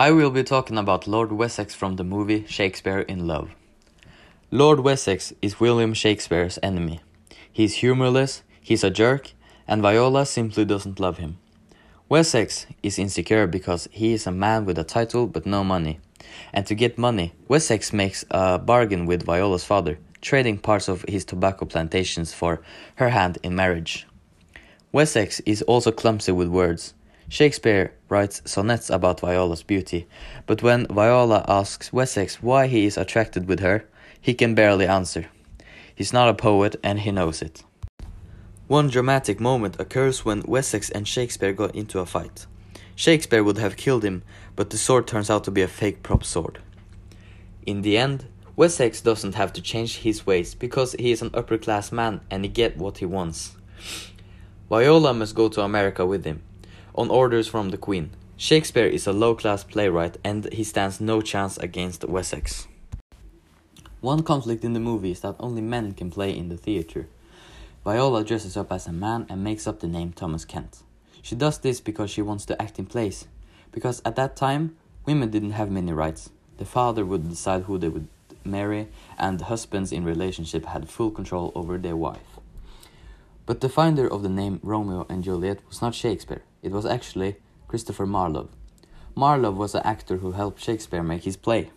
I will be talking about Lord Wessex from the movie Shakespeare in Love. Lord Wessex is William Shakespeare's enemy. He's humorless, he's a jerk, and Viola simply doesn't love him. Wessex is insecure because he is a man with a title but no money. And to get money, Wessex makes a bargain with Viola's father, trading parts of his tobacco plantations for her hand in marriage. Wessex is also clumsy with words. Shakespeare writes sonnets about Viola's beauty, but when Viola asks Wessex why he is attracted with her, he can barely answer. He's not a poet and he knows it. One dramatic moment occurs when Wessex and Shakespeare got into a fight. Shakespeare would have killed him, but the sword turns out to be a fake prop sword. In the end, Wessex doesn't have to change his ways because he is an upper class man and he get what he wants. Viola must go to America with him, on orders from the Queen. Shakespeare is a low class playwright and he stands no chance against Wessex. One conflict in the movie is that only men can play in the theater. Viola dresses up as a man and makes up the name Thomas Kent. She does this because she wants to act in plays, because at that time, women didn't have many rights. The father would decide who they would marry, and husbands in relationship had full control over their wife. But the finder of the name Romeo and Juliet was not Shakespeare, it was actually Christopher Marlowe. Marlowe was an actor who helped Shakespeare make his play.